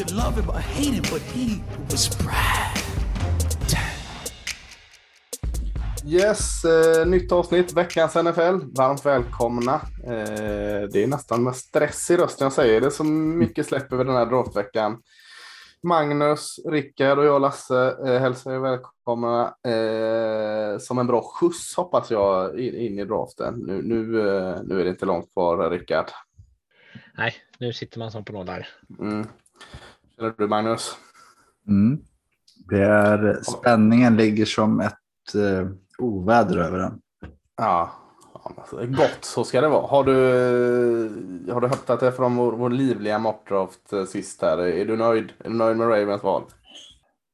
Could love him or hate him, but he was Brad. Yes, eh, nytt avsnitt, veckans NFL. Varmt välkomna. Eh, det är nästan med stress i rösten jag säger det, så mycket släpper vi den här draftveckan. Magnus, Rickard och jag Lasse eh, hälsar er välkomna eh, som en bra skjuts hoppas jag in, in i draften. Nu, nu, eh, nu är det inte långt kvar Rickard. Nej, nu sitter man som på där. Mm. Känner du Magnus? Mm. Det är, spänningen ligger som ett eh, oväder över den. Ja, alltså, gott så ska det vara. Har du, har du hämtat det från vår, vår livliga mockdraft eh, sist här? Är du nöjd? Är du nöjd med Ravens val?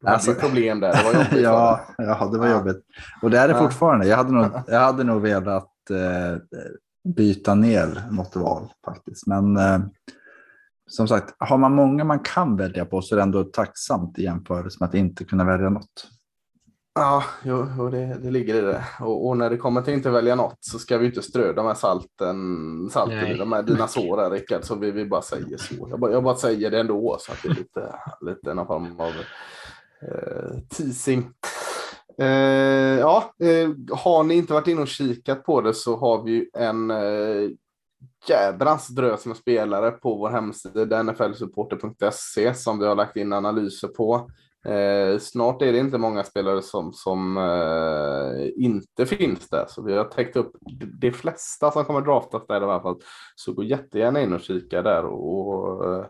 Det Alltså- alltså, problem där. Det var jobbigt. ja, ja, det var Ja. jobbigt. Och det är det Ja. fortfarande. Jag hade nog, jag hade nog velat eh, byta ner något val faktiskt. Men eh, som sagt, har man många man kan välja på så är det ändå tacksamt i jämförelse med att inte kunna välja något. Ja, jo, jo det, det ligger i det. Och, och när det kommer till att inte välja något så ska vi inte strö de här salten, salten i de här dina sår här Rickard. Så vi, vi bara säger så. Jag bara, jag bara säger det ändå så att det är lite, lite någon form av eh, teasing. Eh, ja, eh, har ni inte varit inne och kikat på det så har vi ju en eh, jädrans drös med spelare på vår hemsida nflsupporter.se som vi har lagt in analyser på. Eh, snart är det inte många spelare som, som eh, inte finns där, så vi har täckt upp de- flesta som kommer draftas där i alla fall. Så gå jättegärna in och kika där och, och eh,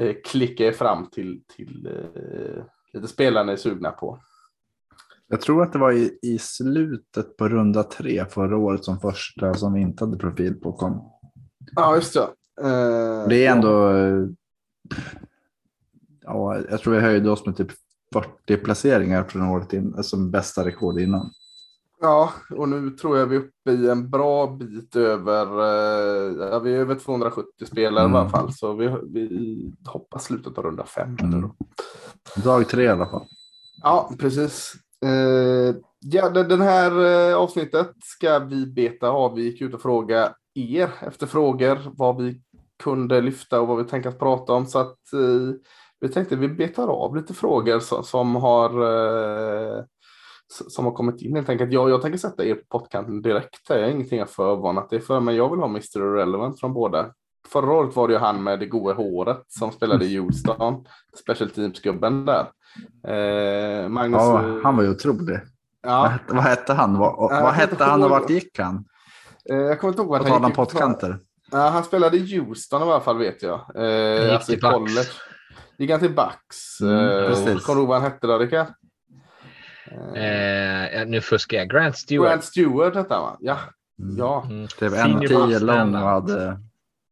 eh, klicka er fram till, till eh, lite spelare ni är sugna på. Jag tror att det var i, i slutet på runda tre förra året som första som vi inte hade profil på kom. Ja, just det. Eh, Det är ändå... eh, Ja, jag tror vi höjde oss med typ 40 placeringar från året in, som bästa rekord innan. Ja, och nu tror jag vi är uppe i en bra bit över, eh, ja, vi är över 270 spelare Mm. i alla fall, så vi, vi hoppas slutet av runda fem. Mm. då. Dag tre i alla fall. Ja, precis. Eh, ja, den här eh, avsnittet ska vi beta av. Vi gick ut och frågade er efter frågor vad vi kunde lyfta och vad vi tänker att prata om. Så att eh, vi tänkte vi betar av lite frågor som, som har eh, som har kommit in helt enkelt. Jag, jag tänker sätta er på pottkanten direkt. Jag har ingenting att förvarnat det för, men jag vill ha Mr. Irrelevant från båda. Förra året var det ju han med det goa håret som spelade i Houston, Special Teams-gubben där. Eh, Magnus, Ja, eh, han var ju otrolig. Vad, ja, hette, vad hette han? Vad, jag vad hette han och vart gick han? Eh, jag kommer inte ihåg På vart om gick. pottkanter. Ja, han spelade i Houston i alla fall vet jag. Eh, gick alltså i till Bucks. college. Gick han till Bucks? Mm, eh. Kommer du ihåg vad han hette då, Rickard? Eh, ja, nu fuskar jag. Grant Stewart. Grant Stewart hette han va? Ja. Mm. Ja. Mm. Typ 1,10 boss lång man. och hade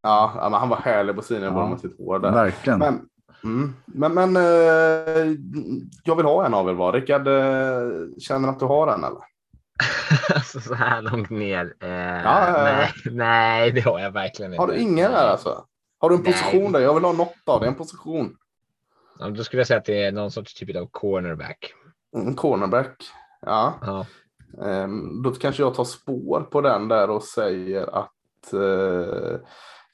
Ja, han var härlig på sidan Ja. med sitt hår där. verkligen. Men, mm, men, men eh, jag vill ha en av er var. Rickard, eh, känner att du har en eller? alltså, så här långt ner. Eh, ja. Nej, nej, det har jag verkligen inte. Har du ingen där alltså? Har du en Nej. position där? Jag vill ha något av det, en position. Ja, då skulle jag säga att det är någon sorts typ av cornerback. En cornerback. Ja. Ja. Ehm, då kanske jag tar spår på den där och säger att uh,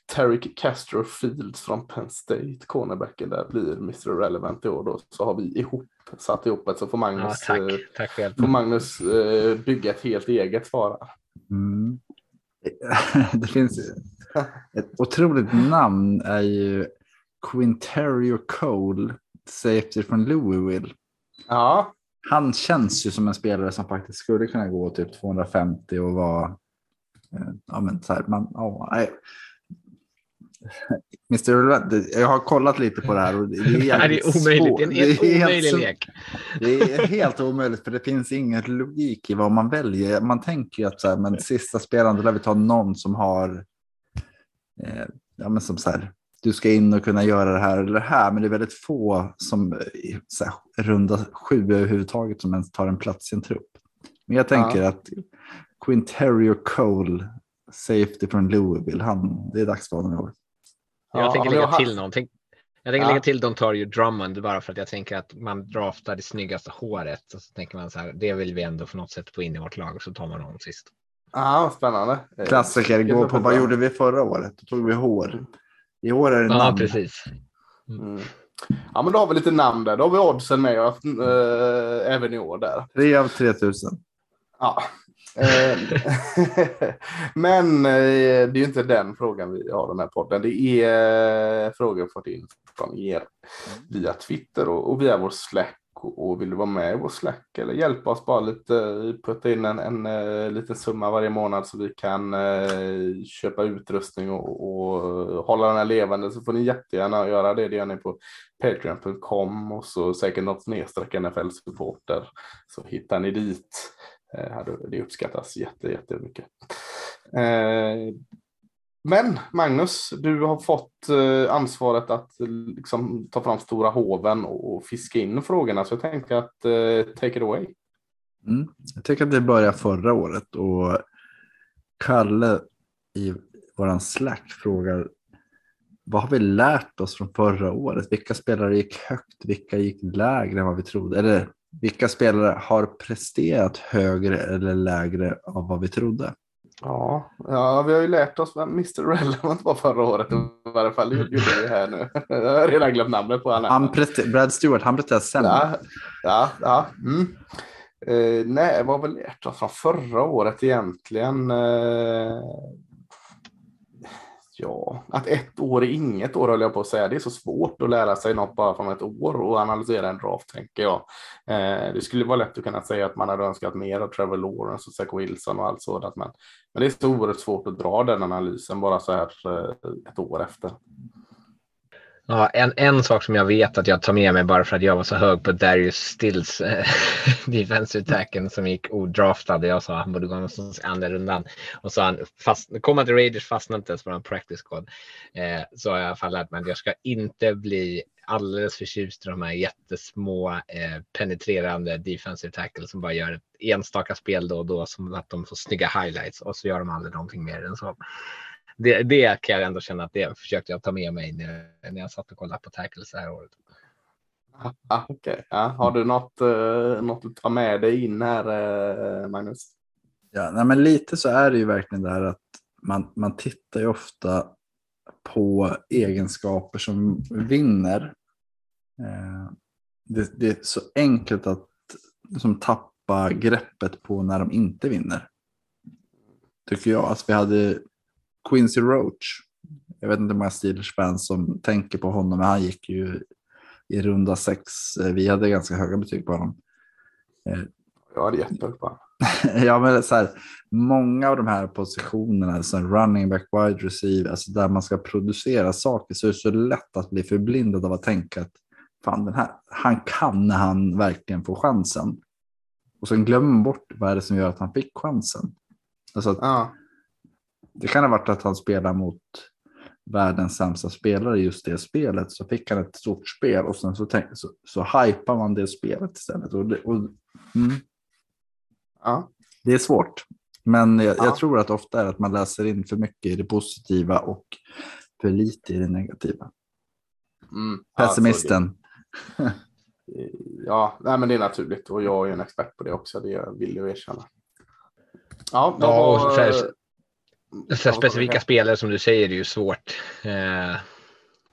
Tarek Castro Fields från Penn State, cornerbacken där, blir Mr. Relevant i år. Då. Så har vi ihop, satt ihop ett så får ja, Magnus, tack. eh, tack får Magnus eh, bygga ett helt eget svar. Mm. Det finns ett otroligt namn är ju Quinterio Cole, safety från Louisville. Ja, Han känns ju som en spelare som faktiskt skulle kunna gå typ 250 och vara eh, ja, men så här, man, ja, nej. Mr. Irrelevant, det- jag har kollat lite på det här och det är, det jävligt är omöjligt. Det är en Det är helt helt omöjlig lek. Det är helt omöjligt för det finns ingen logik i vad man väljer. Man tänker ju att så här, men sista spelaren, då lär vi ta någon som har, eh, ja men som så här, du ska in och kunna göra det här eller det här. Men det är väldigt få som eh, så här, runda sju överhuvudtaget som ens tar en plats i en trupp. Men jag tänker Ja. att Quinterio Cole, safety från Louisville, han, det är dags för honom i år. Jag Ja, tänker lägga jag till någonting. Jag tänker Ja. lägga till Dontario Drummond bara för att jag tänker att man draftar det snyggaste håret. Och så tänker man så här, det vill vi ändå på något sätt få in i vårt lag och så tar man honom sist. Ja, spännande. Klassiker, gå på vad gjorde vi förra året? Då tog vi hår. I år är det Ja, namn. precis. Mm. Ja, men då har vi lite namn där. Då har vi oddsen med oss äh, även i år där. Tre av 3000. Ja. Eh, men eh, det är ju inte den frågan vi har den här podden. Det är eh, frågor vi fått in från er via Twitter och, via vår Slack. Och, vill du vara med i vår Slack eller hjälpa oss bara lite, putta in en, en, en liten summa varje månad så vi kan köpa utrustning och, och hålla den här levande så får ni jättegärna göra det. Det gör ni på patreon.com och så säkert något snedstreck NFL supporter så hittar ni dit. Eh, det uppskattas jätte, jättemycket. Eh, men Magnus, du har fått eh, ansvaret att liksom, ta fram stora hoven och fiska in frågorna. Så jag tänkte att take it away. Mm. Jag tycker att det började förra året och Kalle i våran Slack frågar vad har vi lärt oss från förra året? Vilka spelare gick högt? Vilka gick lägre än vad vi trodde? Eller vilka spelare har presterat högre eller lägre av vad vi trodde? Ja, ja, vi har ju lärt oss vem Mr. Relevant var förra året. I varje fall det gjorde vi här nu. Jag har redan glömt namnet på honom. Han prester- Brad Stewart, han presterade sämre. Ja, ja, ja. Mm. Eh, nej, vad har vi lärt oss från förra året egentligen? Eh, ja, att ett år är inget år höll jag på att säga. Det är så svårt att lära sig något bara från ett år och analysera en draft tänker jag. Eh, det skulle vara lätt att kunna säga att man hade önskat mer av Trevor Lawrence och Zach Wilson och allt sådant. Men, men det är så oerhört svårt att dra den analysen bara så här eh, ett år efter. Ja, en, en sak som jag vet att jag tar med mig bara för att jag var så hög på Darius Stills eh, defensive tacken som gick odraftad. Jag sa att han borde gå någonstans i andra rundan. Och så han fast, kom han till Raiders fastnade inte ens på en practice squad. Eh, så har jag i alla fall lärt mig att jag ska inte bli alldeles förtjust i de här jättesmå eh, penetrerande defensive tackle som bara gör ett enstaka spel då och då som att de får snygga highlights och så gör de aldrig någonting mer än så. Det, det kan jag ändå känna att det försökte jag ta med mig när, när jag satt och kollade på tackles det här året. Ah, Okej, ja. har du något, eh, något att ta med dig in här eh, Magnus? Ja, nej, men lite så är det ju verkligen det här att man, man tittar ju ofta på egenskaper som vinner. Eh, det, det är så enkelt att som tappa greppet på när de inte vinner. Tycker jag. Alltså, vi hade Quincy Roach. Jag vet inte hur många Steelers-fans som tänker på honom, men han gick ju i runda sex. Eh, Vi hade ganska höga betyg på honom. Jag hade jättehögt på honom. ja, men så här, många av de här positionerna, som running back, wide receiver, alltså där man ska producera saker, så är det så lätt att bli förblindad av att tänka att fan, den här, han kan när han verkligen får chansen. Och sen glömmer man bort vad är det som gör att han fick chansen. Alltså att Ja, det kan ha varit att han spelar mot världens sämsta spelare i just det spelet. Så fick han ett stort spel och sen så, tänk, så, så hypar man det spelet istället. Och det, och, mm, ja. det är svårt. Men jag, Ja. jag tror att ofta är att man läser in för mycket i det positiva och för lite i det negativa. Mm. Pessimisten. Alltså, ja, nej, men det är naturligt och jag är en expert på det också. Det vill jag erkänna. Ja, vad Ja, och så specifika var spelare som du säger är ju svårt. Eh,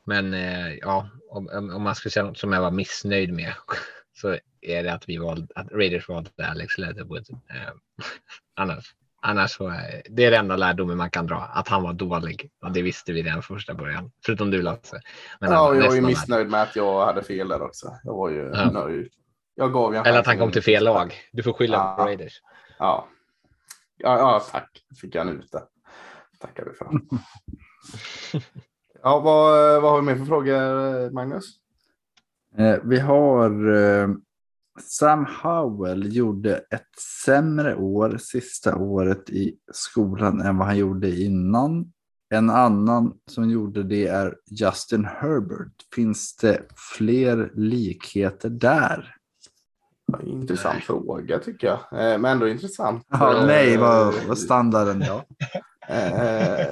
men eh, ja, om, man ska säga något som jag var missnöjd med så är det att vi valde, att Raiders valde Alex Leatherwood. Eh, annars, annars så, det är det enda lärdomen man kan dra, att han var dålig. Och det visste vi redan första början, förutom du Lasse. Men Ja, han- jag är ju missnöjd med att jag hade fel där också. Jag var ju Ja. nöjd. Jag gav Eller att han kom till fel lag. Du får skylla på Ja. Raiders. Ja. Ja, ja, tack. Fick jag ut det. Tackar vi för. ja, vad, vad har vi mer för frågor, Magnus? Eh, vi har eh, Sam Howell gjorde ett sämre år sista året i skolan än vad han gjorde innan. En annan som gjorde det är Justin Herbert. Finns det fler likheter där? Intressant fråga tycker jag. Eh, Men ändå intressant. Ja, Eh, nej, vad vad standarden ja. Eh,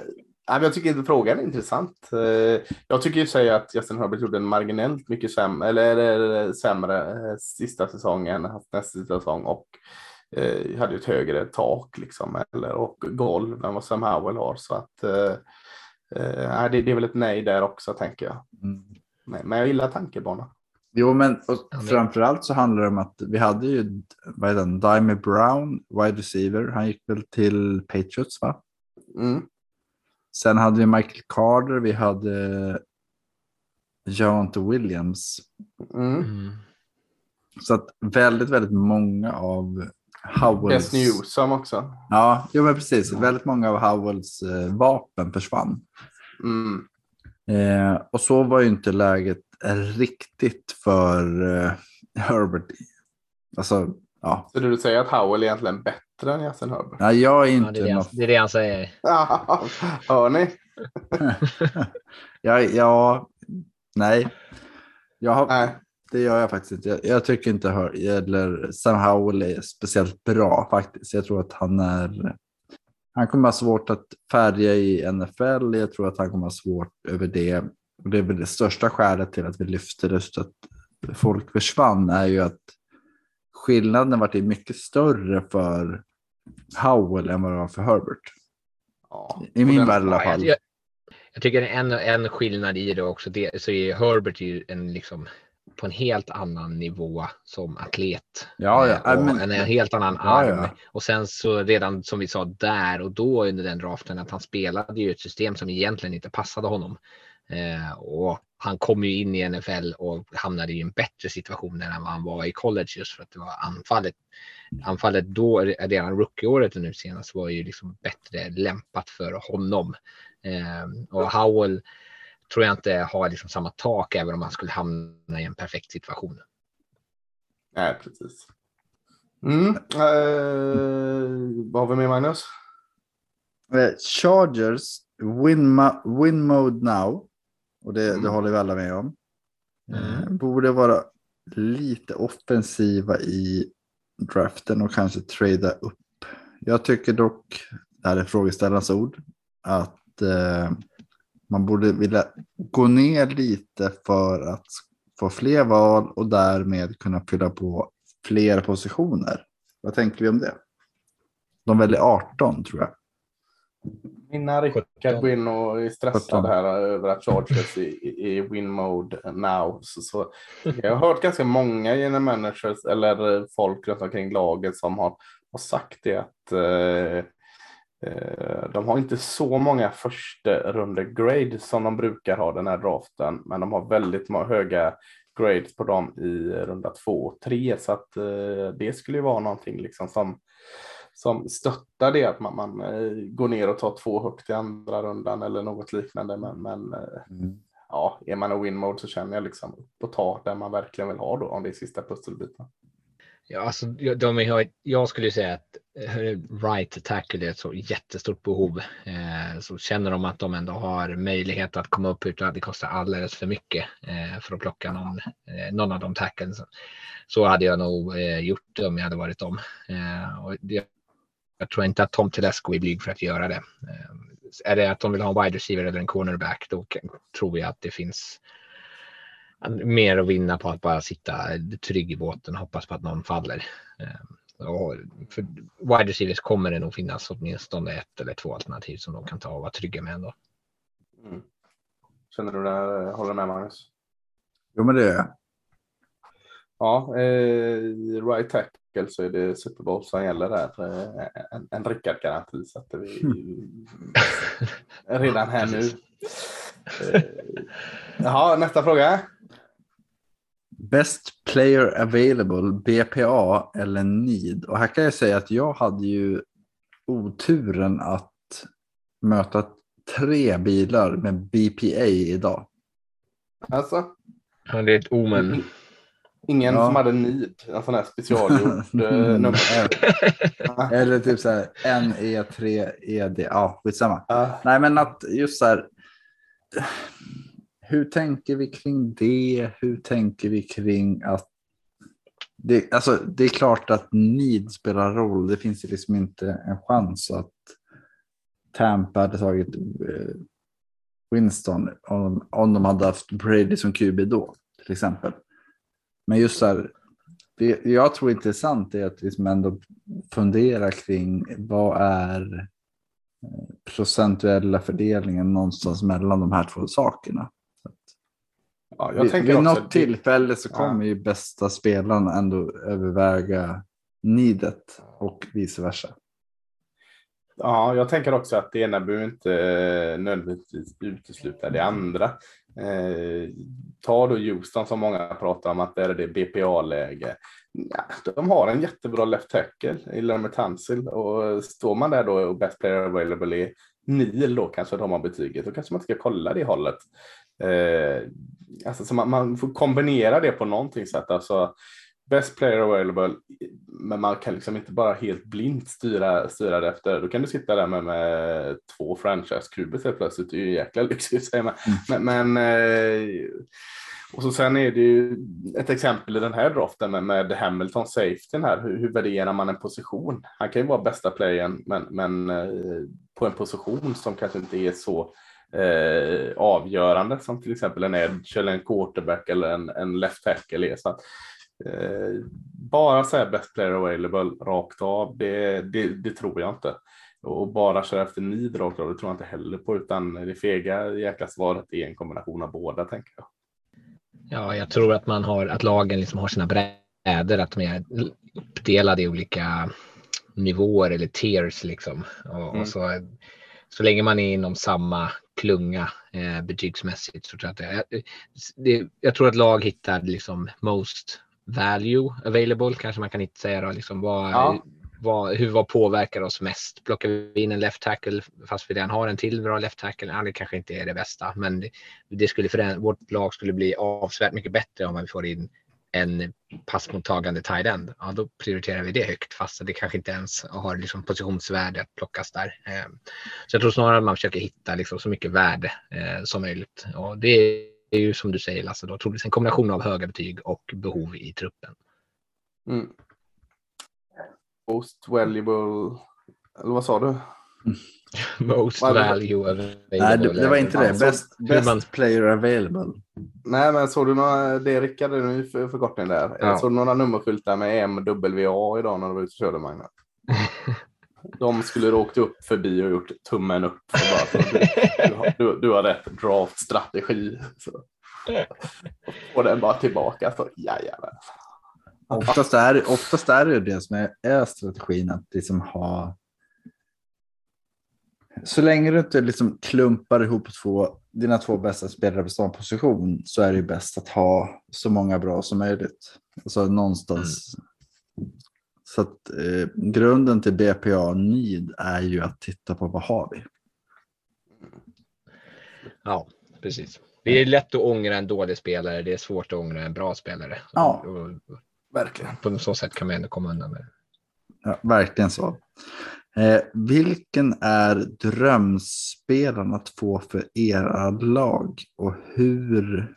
nej, men jag tycker inte frågan är intressant. Eh, jag tycker ju säga att Justin Herbert gjorde en marginellt mycket sämre, eller, eller, sämre eh, sista säsongen än nästa sista säsong och eh, hade ju ett högre tak liksom, eller, och golv än vad Sam Howell har. Så att eh, eh, det, det är väl ett nej där också tänker jag. Mm. Nej, men jag gillar tankebanan. Jo, men- framförallt så handlar det om att vi hade ju vad är den, Dime Brown, wide receiver. Han gick väl till Patriots, va? Mm. Sen hade vi Michael Carter, vi hade Javante Williams. Mm. Mm. Så att väldigt, väldigt många av Howells... Best Newsome också. Ja, jo, men precis. Väldigt många av Howells eh, vapen försvann. Mm. Eh, och så var ju inte läget riktigt för eh, Herbert. Alltså, ja. Så du säger att Howell är egentligen bättre än Justin Herbert? Nej, jag är Ja, inte det, är det, han, det är det han säger. Hör ni? Ja, ja, nej. Jag har, Nej. Det gör jag faktiskt inte. Jag, jag tycker inte hör, eller Sam Howell är speciellt bra faktiskt. Jag tror att han är... Han kommer ha svårt att färga i NFL. Jag tror att han kommer ha svårt över det. Och det är väl det största skälet till att vi lyfter just att folk försvann är ju att skillnaden varit mycket större för Howell än vad det var för Herbert. Ja. I min värld i alla fall. jag, jag tycker en, en skillnad i det också, det, så är Herbert ju en liksom på en helt annan nivå som atlet. Ja, ja. Eh, och men- en, en helt annan Ja, ja. arm. Och sen så redan som vi sa där och då under den draften att han spelade ju ett system som egentligen inte passade honom. Eh, och han kom ju in i NFL och hamnade i en bättre situation än vad han var i college just för att det var anfallet. Anfallet då, redan rookieåret och nu senast var ju liksom bättre lämpat för honom. Eh, och Howell tror jag inte har liksom samma tak även om han skulle hamna i en perfekt situation. Nej, precis. Mm. Eh, vad har vi med Magnus? Eh, Chargers, win, win mode now. Och det, det Mm. håller vi alla med om. Eh, Mm. borde vara lite offensiva i draften och kanske trada upp. Jag tycker dock, det här är frågeställarens ord, att eh, man borde vilja gå ner lite för att få fler val och därmed kunna fylla på fler positioner. Vad tänker vi om det? De väljer 18 tror jag. Mina Rickard går in och är stressad 17. här över att Chargers i, i win mode now. Så, så, jag har hört ganska många genom managers eller folk runt omkring laget som har, har sagt det att eh, eh, de har inte så många första runde grades som de brukar ha den här draften, men de har väldigt höga grades på dem i runda två och tre, så att eh, det skulle ju vara någonting liksom som som stöttar det att man, man eh, går ner och tar två högt i andra rundan eller något liknande. Men, men eh, ja, är man i win mode så känner jag liksom upp och ta där man verkligen vill ha då om det är sista pusselbiten. Ja, alltså, jag- de har, jag skulle ju säga att eh, right tackle är ett så jättestort behov. Eh, så känner de att de ändå har möjlighet att komma upp utan att det kostar alldeles för mycket eh, för att plocka någon, eh, någon av de tacklen. Så, så hade jag nog eh, gjort det om jag hade varit dem. Eh, och det, jag tror inte att Tom Telesco är blyg för att göra det. Eh, är det att de vill ha en wide receiver eller en cornerback då tror jag att det finns mer att vinna på att bara sitta trygg i båten och hoppas på att någon faller. Eh, Och för wide receivers kommer det nog finnas åtminstone ett eller två alternativ som de kan ta och vara trygga med ändå. Mm. Känner du det? Håller du med Magnus? Jo, men det. Ja, eh, i right tackle så är det Super Bowl som gäller där. Eh, en en Rickard-garanti sätter vi redan här nu. Eh, Jaha, nästa fråga. Best player available, BPA eller NEED. Och här kan jag säga att jag hade ju oturen att möta tre bilar med BPA idag. Alltså, Ja, det är ett omen. Ingen Ja. som hade need, en sån här specialgjord eh, nummer. Eller typ så här NE3ED. Ja, skitsamma. Ja. Nej, men att just så här. Hur tänker vi kring det? Hur tänker vi kring att det, alltså, det är klart att need spelar roll. Det finns ju liksom inte en chans att Tampa hade tagit eh, Winston om, om de hade haft Brady som QB då, till exempel. Men just så här, det jag tror är intressant är att liksom ändå fundera kring vad är eh, procentuella fördelningen någonstans mellan de här två sakerna. Ja, jag Vid, vid något tillfälle så Ja. kommer ju bästa spelaren ändå överväga needet och vice versa. Ja, jag tänker också att det ena behöver inte eh, nödvändigtvis utesluta det andra. Eh, ta då Houston som många pratar om att det är det BPA-läge. Ja, de har en jättebra left tackle i Lermit Tansil och står man där då och best player available är NIL då kanske de har betyget. Då kanske man ska kolla det hållet. Eh, alltså, så man, man får kombinera det på någonting sätt. Alltså, best player available, men man kan liksom inte bara helt blint styra, styra det efter. Då kan du sitta där med, med två franchise-kuber helt plötsligt. Det är ju jäkla lyxigt säger man. Men, men eh, och så sen är det ju ett exempel i den här draften med, med Hamilton safetyn här. Hur, hur värderar man en position? Han kan ju vara bästa playern, men, men eh, på en position som kanske inte är så eh, avgörande som till exempel en edge eller en quarterback eller en, en left tackle är. Så att, bara säga best player available rakt av, det, det, det tror jag inte. Och bara köra efter need rakt av, det tror jag inte heller på, utan det fega jäkla svaret är en kombination av båda tänker jag. Ja, jag tror att man har att lagen liksom har sina brädor, att de är uppdelade i olika nivåer eller tiers liksom. Och, Mm. och så, så länge man är inom samma klunga eh, betygsmässigt så tror jag att det, det, jag tror att lag hittar liksom most value available kanske man kan inte säga då, liksom vad, Ja. vad, hur vad påverkar oss mest? Plockar vi in en left tackle fast vi redan har en till bra left tackle? Ja, det kanske inte är det bästa, men det, det skulle förändra, vårt lag skulle bli avsevärt mycket bättre om vi får in en passmottagande tight end. Ja, då prioriterar vi det högt fast det kanske inte ens har liksom positionsvärde att plockas där. Eh, Så jag tror snarare att man försöker hitta liksom så mycket värde eh, som möjligt. Och det är ju som du säger Lasse, då troligtvis en kombination av höga betyg och behov i truppen. Mm. Most valuable, eller vad sa du? Most value available. Nej, det, det var inte det. Alltså, Best, best man- player available. Nej, men såg du några, det Rickard, är nu för, förkortning där. Ja. Såg du några nummerskyltar med MWA idag när du var ute och körde Magnus? De skulle åkt upp förbi och gjort tummen upp. Och bara, så du, du, har, du, har rätt draftstrategi. Så. Och den bara tillbaka. Så, jajamän. Oftast är, oftast är det det som är, är strategin att liksom ha. Så länge du inte liksom klumpar ihop två, dina två bästa spelare på samma position så är det ju bäst att ha så många bra som möjligt. Alltså någonstans. Så att eh, grunden till BPA need är ju att titta på vad har vi. Ja, precis. Det är lätt att ångra en dålig spelare. Det är svårt att ångra en bra spelare. Ja. Och, och Verkligen. på så sätt kan man ändå komma undan med det. Ja, verkligen så. Eh, vilken är drömspelaren att få för era lag och hur?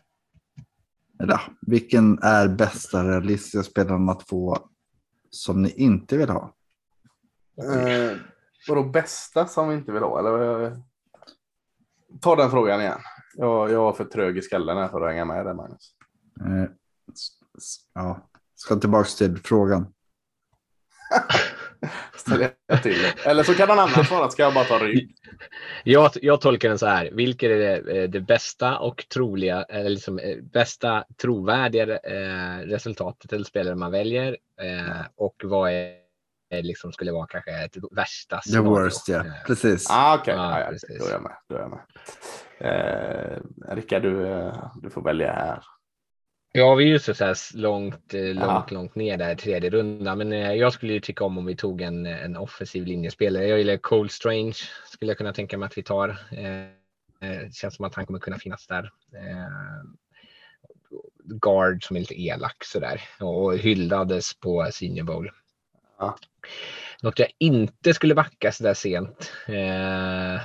Eller, vilken är bästa realistiska spelaren att få som ni inte vill ha? Eh, vadå bästa som vi inte vill ha? Eller? Ta den frågan igen. Jag, jag var för trög i skallen här för att hänga med där Magnus. Eh, ja, ska tillbaka till frågan. Ställer jag till det. Eller så kan någon annan svara. Ska jag bara ta rygg? Jag, jag tolkar den så här. Vilket är det, eh, det bästa och troliga, eller liksom eh, bästa trovärdiga eh, resultatet eller spelare man väljer? Eh, och vad är, är liksom skulle vara kanske ett värsta The scenario? worst, ja. Eh, Precis. Ah, Ja, ah, ja, precis. då är jag med. Då är jag med. Eh, Rickard, du, eh, du får välja här. Ja, vi är ju så så långt, eh, långt, Ja. långt ner där tredje rundan. Men eh, jag skulle ju tycka om om vi tog en, en offensiv linjespelare. Jag gillar Cole Strange. Skulle jag kunna tänka mig att vi tar. Eh, eh, känns som att han kommer kunna finnas där. Eh, guard som är lite elak sådär och hyllades på Senior Bowl. Ja. Något jag inte skulle backa sådär sent. Eh,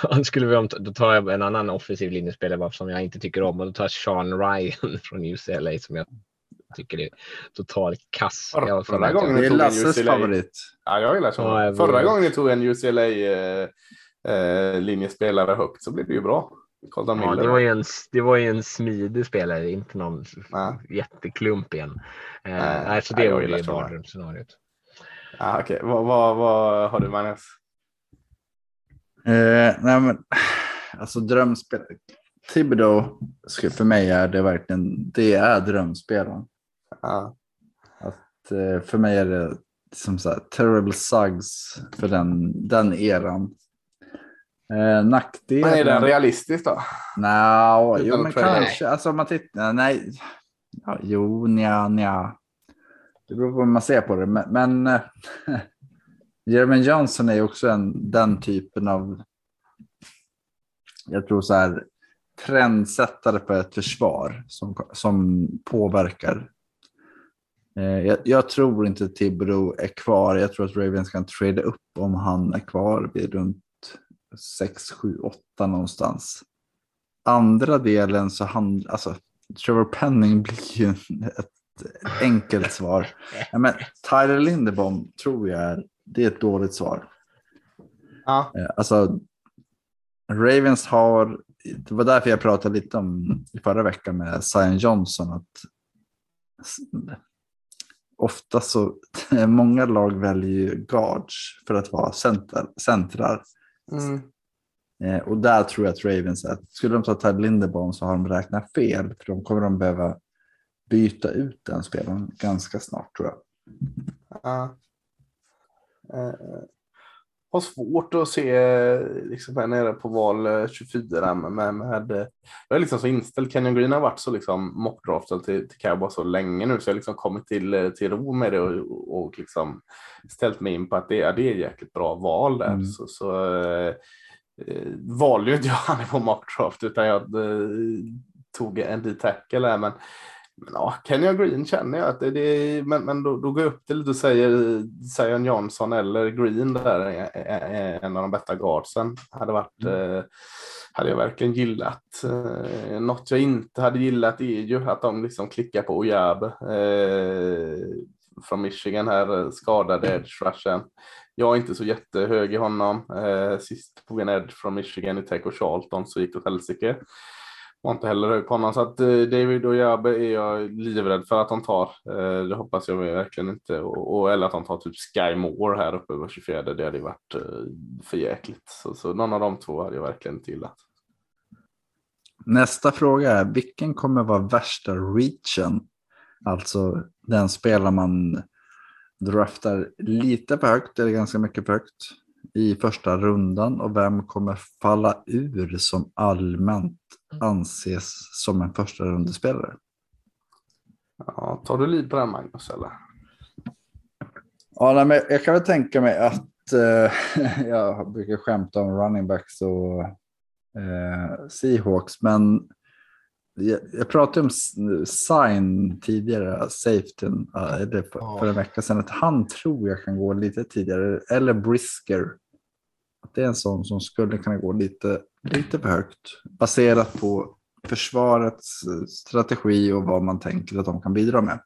skulle vi om, då tar jag en annan offensiv linjespelare som jag inte tycker om och då tar jag Sean Ryan från UCLA som jag tycker är totalt kass. Förra- förra gången Det är tog en Lasses UCLA. favorit. Ja, jag gillar så. Ja, jag Förra gången ni tog en UCLA eh, eh, linjespelare högt så blev det ju bra. Colton Ja, Miller. det, var ju en, det var ju en smidig spelare, inte någon Nej. jätteklump igen. Eh, Nej, nej, så nej, det jag var ju Sean mardrömsscenariot. Ja, Okej, vad, vad, vad har du Magnus? Eh, nej, men, alltså drömspel. Thibodeau, för mig är det verkligen, det är drömspelaren. Ja. Att, eh, för mig är det som så här, terrible sugs för den, den eran. Eh, nackdelen... Men är den realistisk då? Utan jo men kanske. Alltså om man tittar, nej. Ja, jo, nja, nja. Det beror på hur man ser på det. Men, men eh, Jeremy Johnson är också en, den typen av, jag tror så här, trendsättare på ett försvar som, som påverkar. Eh, jag, jag tror inte Tibro är kvar. Jag tror att Ravens kan trade upp om han är kvar vid runt 6, 7, 8 någonstans. Andra delen så handlar, alltså Trevor Penning blir ju ett enkelt svar. Men Tyler Lindebom tror jag är, det är ett dåligt svar. Ja. Eh, Alltså, Ravens har, det var därför jag pratade lite om i förra veckan med Zion Johnson. att Ofta så, många lag väljer ju guards för att vara center, centrar. Mm. Eh, och där tror jag att Ravens, att skulle de ta Ted Linderbaum så har de räknat fel. För de kommer de behöva byta ut den spelaren ganska snart tror jag. Ja. Eh, har svårt att se eh, liksom här nere på val eh, 24 med, med, med eh, jag är liksom så inställd. Kenyon Green har varit så liksom mockdraftad till, till Cowboys så länge nu så jag har liksom kommit till, eh, till ro med det och, och liksom ställt mig in på att det, är- det är jäkligt bra val där. Mm. Så, så eh, eh, valde ju inte jag han på mockdraft utan jag eh, tog en D-tackle där men men ja, Kenyon Green känner jag att det, det men, men då, då går jag upp till och säger Zion Johnson eller Green där, är- är- är en av de bästa guardsen. Hade varit, eh, hade jag verkligen gillat. Eh, något jag inte hade gillat är ju att de liksom klickar på Ojabe eh, från Michigan här, skadade edge rushen. Jag är inte så jättehög i honom. Eh, sist tog en edge från Michigan i Tech och Charlton så gick det åt helsike. Var inte heller hög på honom. Så att David och Jabe är jag livrädd för att de tar. Eh, det hoppas jag verkligen inte. Och, och, eller att de tar typ Sky Moore här uppe på 24. Det hade ju varit eh, för jäkligt. Så, så någon av de två hade jag verkligen inte gillat. Nästa fråga är vilken kommer vara värsta reachen? Alltså den spelar man draftar lite för högt eller ganska mycket för högt i första rundan och vem kommer falla ur som allmänt anses som en första rundespelare? Ja, tar du liv på den Magnus eller? Ja, nej, men jag kan väl tänka mig att eh, jag brukar skämta om running backs och eh, Seahawks, men jag, jag pratade om Sign tidigare, safetyn, eh, eller för, för en vecka sedan, att han tror jag kan gå lite tidigare, eller Brisker. Att det är en sån som skulle kunna gå lite, lite för högt, baserat på försvarets eh, strategi och vad man tänker att de kan bidra med.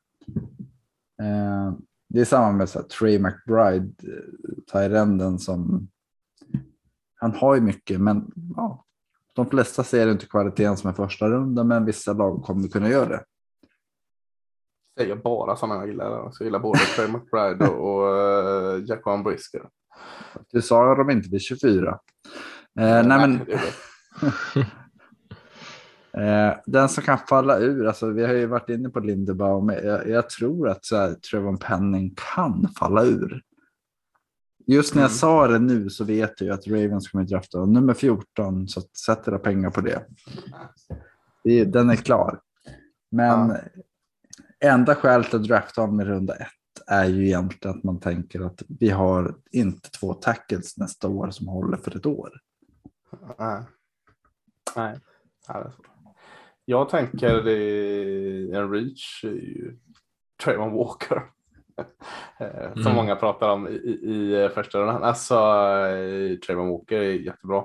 Eh, det är samma med så här, Trey McBride, eh, Tyrenden som... Han har ju mycket, men ja, de flesta ser inte kvaliteten som en första runda, men vissa lag kommer kunna göra det. Säger bara sådana jag gillar. Så jag gillar både Trey McBride och, och uh, Brisker. Du sa de inte vid 24. Eh, nej, men, eh, den som kan falla ur, alltså, vi har ju varit inne på Lindebaum, jag, jag tror att så här, Trevon Penning kan falla ur. Just när jag Mm. sa det nu så vet jag ju att Ravens kommer drafta nummer 14, så att sätter jag pengar på det. det den är klar. Men Ja. enda skälet att drafta honom i runda ett är ju egentligen att man tänker att vi har inte två tackles nästa år som håller för ett år. Nej. Nej. Jag tänker det, en reach är ju Trayvon Walker. Eh, som Mm. många pratar om i, i, i första rundan. Alltså, eh, Trayvon Walker är jättebra.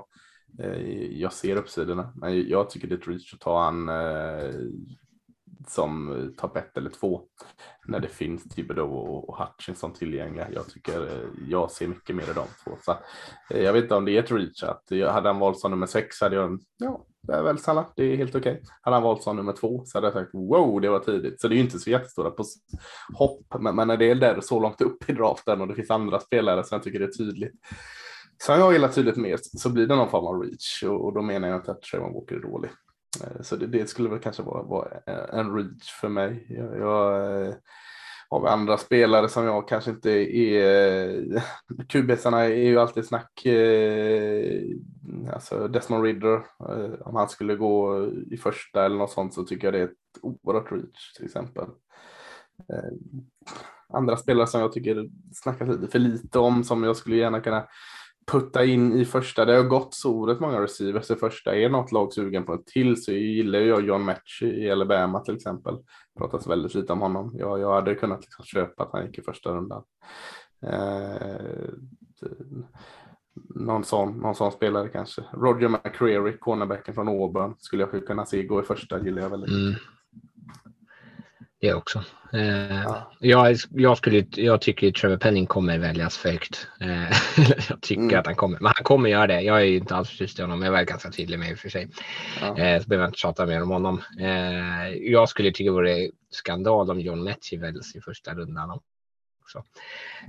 Eh, Jag ser uppsidorna, men jag tycker det är ett reach att ta han eh, som eh, topp ett eller två när det finns Thibodeau och, Hutchinson tillgängliga. Jag tycker eh, jag ser mycket mer i de två. Så, eh, jag vet inte om det är ett reach. Att hade han valt som nummer sex hade jag, ja, det är väl Salah, det är helt okej. Hade han valt som nummer två så hade jag sagt wow, det var tidigt. Så det är ju inte så jättestora på hopp, men, men när det är där så långt upp i draften och det finns andra spelare som jag tycker det är tydligt. Som jag gillar tydligt mer så blir det någon form av reach och, och då menar jag inte att Trayvon Walker är dålig. Eh, så det, det skulle väl kanske vara, vara en reach för mig. Jag, jag eh, har andra spelare som jag kanske inte är. Eh, Kubisarna är ju alltid snack. Alltså Desmond Ridder, om han skulle gå i första eller något sånt så tycker jag det är ett oerhört reach till exempel. Andra spelare som jag tycker snackas lite för lite om som jag skulle gärna kunna putta in i första. Det har gått så oerhört många receivers i första. Är något lag sugen på en till så gillar jag John Match i Alabama till exempel. Pratas väldigt lite om honom. Jag, jag hade kunnat liksom köpa att han gick i första rundan. Eh, någon, sån, någon sån spelare kanske. Roger McCreary, cornerbacken från Auburn, skulle jag kunna se gå i första. Gillar jag väldigt. Mm. Det också. Eh, Ja. jag, jag, skulle, jag tycker att Trevor Penning kommer väljas för högt. Eh, jag tycker Mm. att han kommer, men han kommer göra det. Jag är ju inte alls förtjust i honom. Jag var ganska tydlig med i och för sig. Ja. Eh, så behöver jag inte tjata mer om honom. Eh, jag skulle tycka det vore skandal om John Mechie väljs i första rundan också.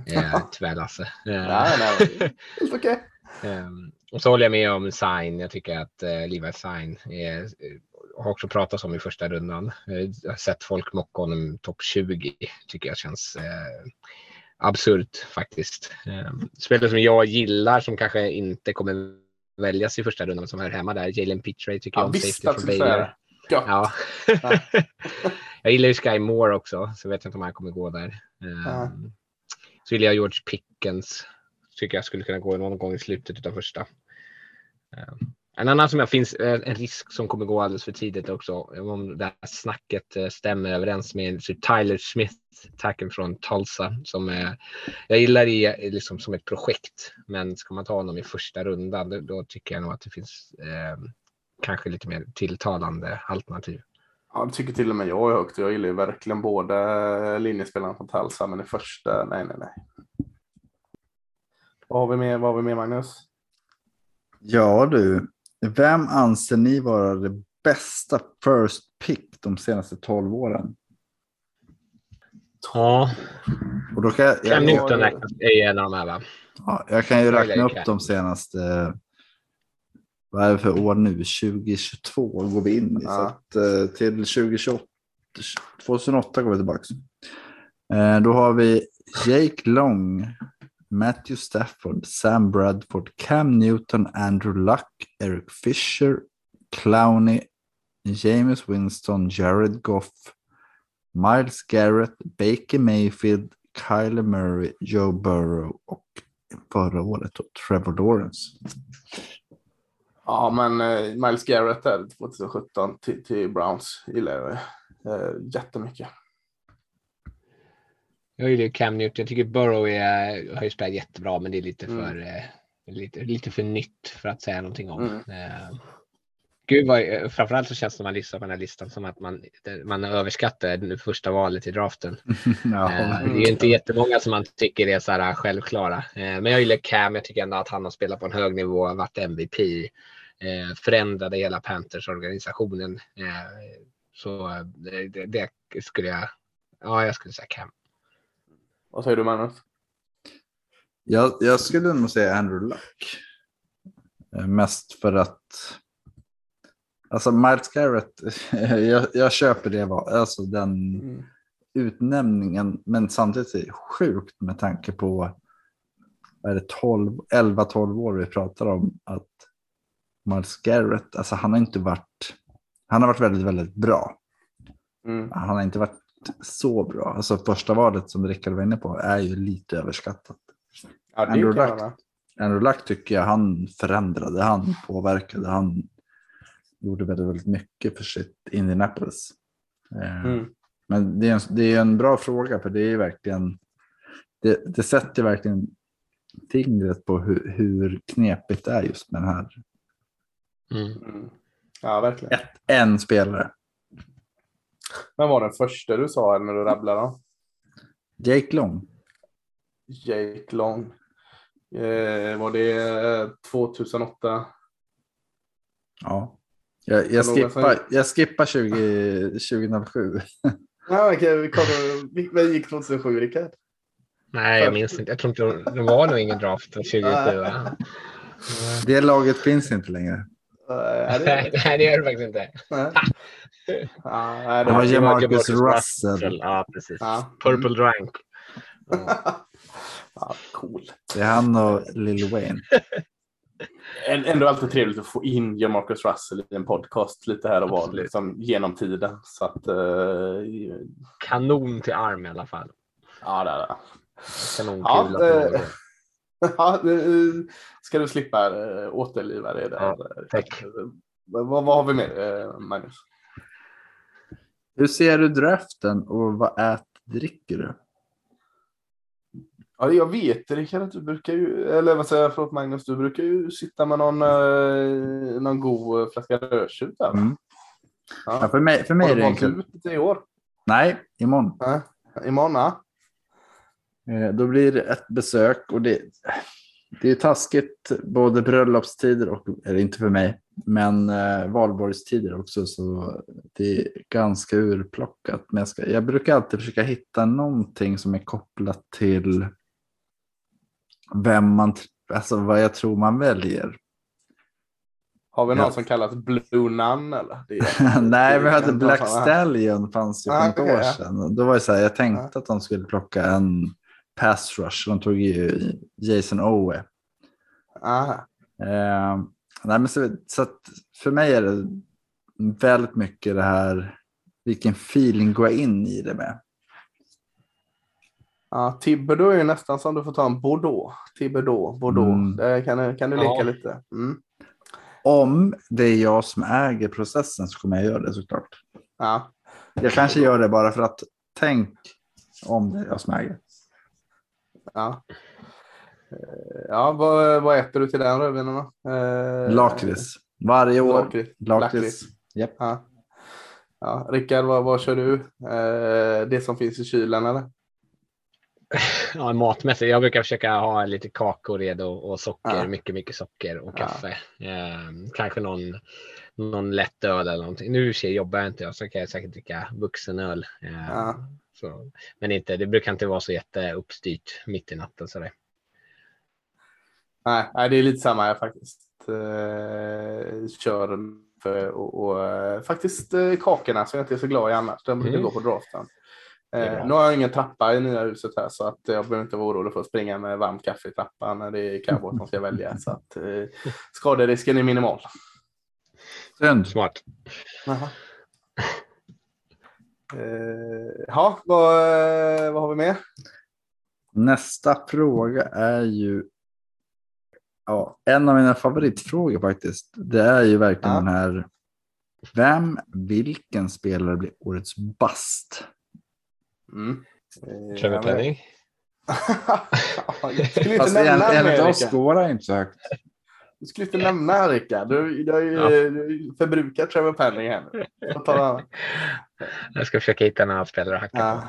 Eh, tyvärr Lasse. Eh, Nej, nej, helt okej. Ehm, och så håller jag med om Sign. Jag tycker att eh, Levi Sign är, eh, har också pratats om i första rundan. Eh, Jag har sett folk mocka honom topp 20. Tycker jag känns eh, absurt faktiskt. Eh, spelare som jag gillar som kanske inte kommer väljas i första rundan som hör hemma där. Jalen Pittray tycker jag Jag om safety från Baylor. Gött. Ja. jag gillar ju Sky Moore också, så vet jag inte om han kommer gå där. Ehm, Ja. Så gillar jag George Pickens. Tycker jag skulle kunna gå någon gång i slutet av första. En annan som jag finns, eh, en risk som kommer gå alldeles för tidigt också, om det här snacket eh, stämmer överens med Tyler Smith, tacken från Tulsa, som eh, jag gillar i, liksom som ett projekt. Men ska man ta honom i första rundan, då, då tycker jag nog att det finns eh, kanske lite mer tilltalande alternativ. Ja, det tycker till och med jag är högt. Jag gillar ju verkligen båda linjespelarna från Talsa, men i första, nej, nej, nej. Vad har vi med, vad har vi med Magnus? Ja du, vem anser ni vara det bästa first pick de senaste 12 åren? Ja, Och då kan jag, Cam jag, Newton räknas en av de här va? ja, jag kan ju räkna upp de senaste, vad är det för år nu? 2022 går vi in i. Så Ja. att, eh, till 2028, 2008 går vi tillbaka. Eh, Då har vi Jake Long, Matthew Stafford, Sam Bradford, Cam Newton, Andrew Luck, Eric Fisher, Clowney, James Winston, Jared Goff, Miles Garrett, Baker Mayfield, Kyler Murray, Joe Burrow och förra året då, Trevor Lawrence. Ja, men eh, Miles Garrett där 2017 till, till Browns gillar jag eh, jättemycket. Jag gillar ju Cam Newton. Jag tycker Burrow är, har ju spelat jättebra, men det är lite Mm. för, eh, lite, lite för nytt för att säga någonting om. Mm. Eh, Gud, vad, eh, framförallt så känns det när man lyssnar på den här listan som att man, man överskattar det första valet i draften. ja, Eh, det är inte jättemånga som man tycker är så här självklara. Eh, Men jag gillar Cam. Jag tycker ändå att han har spelat på en hög nivå, varit MVP, eh, förändrade hela Panthers-organisationen. Eh, Så det- det skulle jag, ja jag skulle säga Cam. Vad säger du Magnus? Jag, jag skulle nog säga Andrew Luck. Eh, Mest för att... Alltså Miles Garrett, jag, jag köper det, alltså den Mm. utnämningen. Men samtidigt är det sjukt med tanke på vad är det 12, 11-12 år vi pratar om. Att Miles Garrett, alltså han har inte varit, han har varit väldigt, väldigt bra. Mm. Han har inte varit så bra. Alltså första valet som Rickard var inne på är ju lite överskattat. Ja, Andrew Luck. Andrew Luck tycker jag han förändrade, han påverkade, han gjorde väldigt, väldigt mycket för sitt Indianapolis. Eh, Mm. Men det är, en, det är en bra fråga för det är verkligen, det, det sätter verkligen fingret på hur, hur knepigt det är just med den här. Mm. Ja, verkligen. Ett, en spelare. Men var den första du sa när du rabblade? då? Jake Long. Jake Long. Eh, var det eh, 2008? Ja. Jag, jag, skippar, jag skippar 20, 2007. Ja, okej, vi kollar. Vi- Vad gick 2007, Rickard? Nej, jag minns inte. Jag tror inte det var nog ingen draft 2007. va? Det laget finns inte längre. Eh, Nej, nej, det gör det faktiskt inte. Nej. Ja, Det var det- Jamarcus Jamarcus Russell. Ja, precis. Ja. Purple Drank. ja, cool. Det är han och Lil Wayne. Ändå alltid trevligt att få in Jamarcus Russell i en podcast lite här och var liksom, genom tiden. Så att, eh, Kanon till arm i alla fall. ja, det är det. Kanonkula. Ja, Ja, eh, Ja, nu ska du slippa äh, återliva det där. Ja, tack. Vad, vad har vi mer, eh, Magnus? Hur ser du draften och vad äter, dricker du? Ja, jag vet Rickard att du brukar ju, eller vad säger jag, förlåt Magnus, du brukar ju sitta med någon, eh, någon god eh, flaska rödtjut där. Mm. Ja. Ja, för mig, för mig Har är det enkelt. ut i år? Nej, imorgon. Nej. Imorgon? Ja. Eh, Då blir det ett besök och det, det är taskigt både bröllopstider och, eller inte för mig, men eh, valborgstider också. Så det är ganska urplockat. Men jag, ska, jag brukar alltid försöka hitta någonting som är kopplat till vem man, alltså vad jag tror man väljer. Har vi någon Ja. som kallas Blue Nun eller? Är- Nej, vi hade Black Stallion fanns ju för Ah, ett okej, år ja. sedan. Då var det så här, jag tänkte att de skulle plocka en pass rush. De tog ju Jason Owe. Ah, Eh, nej, men så, så för mig är det väldigt mycket det här, vilken feeling går jag in i det med? ja, Thibodeau är ju nästan som du får ta en Bordeaux. Thibodeau, Bordeaux. Mm. Där kan, du- kan du leka Ja. lite. Mm. Om det är jag som äger processen så kommer jag göra det såklart. Ja. Jag kanske gör det bara för att tänk om det är jag som äger. Ja. Eh, ja, vad, vad äter du till den rödvinen då? Eh, Lakrits. Varje år. Lakrits. Japp. Ja. Ja, Rickard, vad, vad kör du? Eh, det som finns i kylen eller? Ja, matmässigt. Jag brukar försöka ha lite kakor redo och socker. Ja. Mycket, mycket socker och Ja. kaffe. Eh, kanske någon, någon lätt öl eller någonting. Nu för sig jobbar jag inte, så kan jag säkert dricka vuxenöl. Eh, Ja. så, men inte, det brukar inte vara så jätteuppstyrt mitt i natten. Så det. Nej, nej, det är lite samma jag faktiskt. Eh, kör för, och, och eh, faktiskt eh, kakorna som jag inte är så glad i annars. De brukar Mm. gå på draften. Eh, nu har jag ingen trappa i nya huset här så att jag behöver inte vara orolig för att springa med varmt kaffe i trappan när det är cowboy som ska välja. Så att eh, skaderisken är minimal. Synd. Smart. Jaha. Eh, ja, vad, vad har vi mer? Nästa fråga är ju ja, en av mina favoritfrågor faktiskt. Det är ju verkligen Ja. den här. Vem, vilken spelare blir årets bast? Mm. Eh, Trevor Penning. jag skulle inte Fast nämna en, det, en av oss går han inte så högt. Du skulle inte nämna Rickard. Du, du har ju Ja. förbrukat Trevor Penning här nu. Jag ska försöka hitta en annan spelare att hacka Ja. på.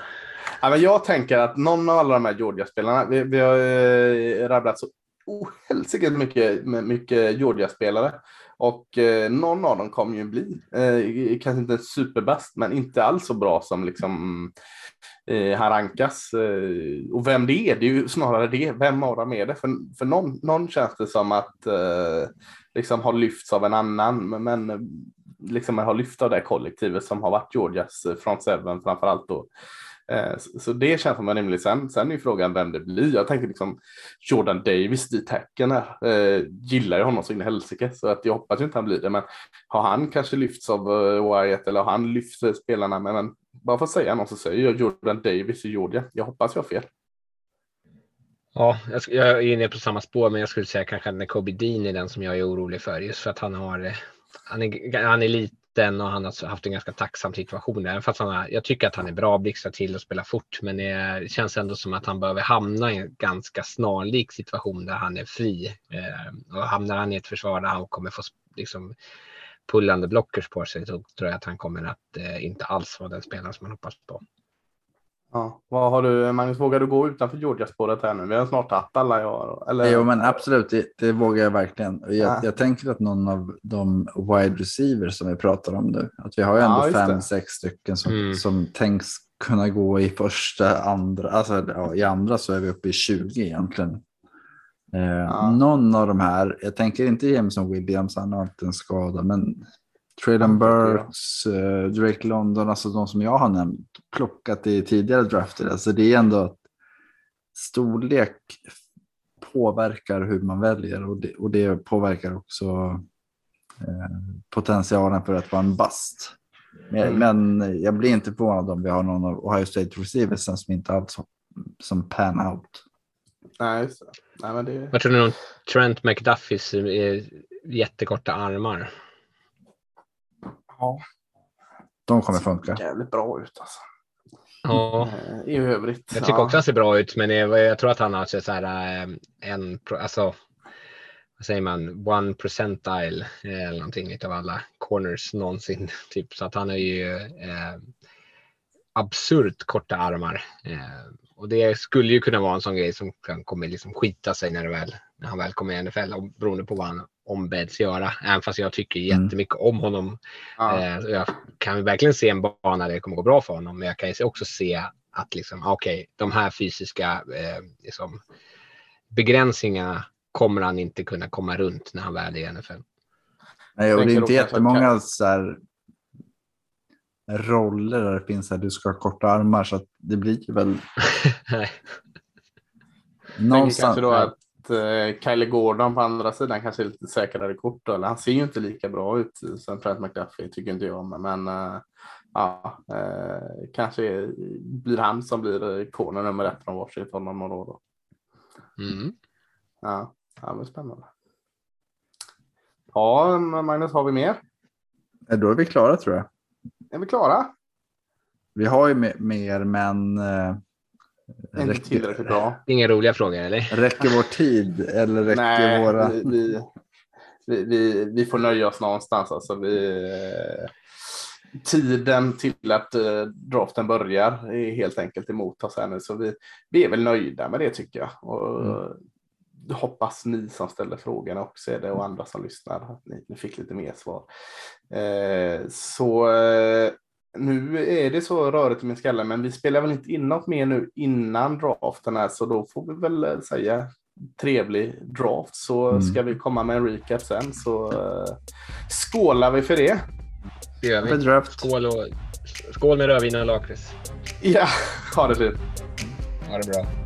Ja, men jag tänker att någon av alla de här Georgia-spelarna, vi, vi har eh, rabblat så ohelsike mycket, mycket Georgia-spelare. Och eh, någon av dem kommer ju bli, eh, kanske inte superbäst men inte alls så bra som liksom eh, han rankas. Eh, och vem det är, det är ju snarare det. Vem av dem är det? För, för någon, någon känns det som att eh, liksom har lyfts av en annan, men, men liksom har lyft av det kollektivet som har varit Georgias eh, front seven framför allt då. Eh, så det känns som en rimlig. Sen, sen är ju frågan vem det blir. Jag tänker liksom Jordan Davis, dit hacken är. Eh, gillar ju honom så in i helsike. Så att jag hoppas ju inte han blir det. Men har han kanske lyfts av eh, Wyatt eller har han lyft eh, spelarna? Men, men bara för att säga någon så säger jag Jordan Davis i Georgia. Jag hoppas jag har fel. Ja, jag, är inne på samma spår, men jag skulle säga kanske att Kobe Dean är den som jag är orolig för. Just för att han har, han är, han är lite mitten och han har haft en ganska tacksam situation. Även fast han har, jag tycker att han är bra, blixtrar till och spelar fort. Men det känns ändå som att han behöver hamna i en ganska snarlik situation där han är fri. Eh, och hamnar han i ett försvar där han kommer få liksom, pullande blockers på sig så tror jag att han kommer att eh, inte alls vara den spelare som man hoppas på. Ja. Vad har du, Magnus, vågar du gå utanför Georgia-spåret här nu? Vi har snart tagit alla jag eller? Jo, men absolut, det, det vågar jag verkligen. Jag, Ja. jag tänker att någon av de wide receivers som vi pratar om nu, att vi har ju Ja, ändå just fem, det. sex stycken som, Mm. som tänks kunna gå i första, andra, alltså ja, i andra så är vi uppe i 20 egentligen. Eh, Ja. Någon av de här, jag tänker inte Jameson Williams, han har inte en skada, men Jag. Burks, eh, Drake London, alltså de som jag har nämnt, plockat i tidigare drafter. Alltså det är ändå att storlek påverkar hur man väljer och det, och det påverkar också eh, potentialen för att vara en bust. Men, Mm. men jag blir inte förvånad om vi har någon av Ohio State receivers som inte alls som pan out. Nej, det. Nej, men det... Vad tror ni om Trent McDuffies jättekorta armar? Ja, De kommer funka. jävligt bra ut alltså. Ja, Eh, I övrigt. jag tycker ja. också han ser bra ut, men jag, jag tror att han har så här, eh, en, alltså, vad säger man, one percentile eh, eller någonting utav alla corners någonsin. Typ. Så att han har ju eh, absurt korta armar. Eh, och det skulle ju kunna vara en sån grej som kan kommer liksom skita sig när, det väl, när han väl kommer i NFL, och beroende på vad han ombeds göra. Även fast jag tycker Mm. jättemycket om honom Ja. Eh, jag kan verkligen se en bana där det kommer gå bra för honom, men jag kan ju också se att liksom, ah, okej, de här fysiska eh, liksom, begränsningarna kommer han inte kunna komma runt när han väl är i NFL. Nej, och det är inte jättemånga så här, roller där det finns att du ska ha korta armar så att det blir väl Nej. Någonstans. kanske då att eh, Kylie Gordon på andra sidan kanske är lite säkrare kort. Då, eller han ser ju inte lika bra ut som Trent McDuffie tycker inte jag. Men, men eh, ja, eh, kanske blir han som blir corner nummer ett från Washington om några år. Då. Mm. Ja, ja, men spännande. Ja, Magnus, har vi mer? Då är vi klara tror jag. Är vi klara? Vi har ju me- mer, men eh, Inte räcker, tillräckligt bra. Inga roliga frågor eller? räcker vår tid eller räcker Nej, våra... vi, vi, vi, vi, får nöja oss någonstans. Alltså vi, eh, tiden till att eh, draften börjar är helt enkelt emot oss här nu. Så vi, vi är väl nöjda med det tycker jag. Och, Mm. Hoppas ni som ställer frågorna också är det och andra som lyssnar att ni, ni fick lite mer svar. Eh, så eh, nu är det så rörigt i min skalle, men vi spelar väl inte in något mer nu innan draften här, så då får vi väl eh, säga trevlig draft så Mm. ska vi komma med en recap sen så eh, skålar vi för det. Det gör vi. draft. Skål, och, skål med rödvin och lakrits. Ja, ha det fint. Ha det bra.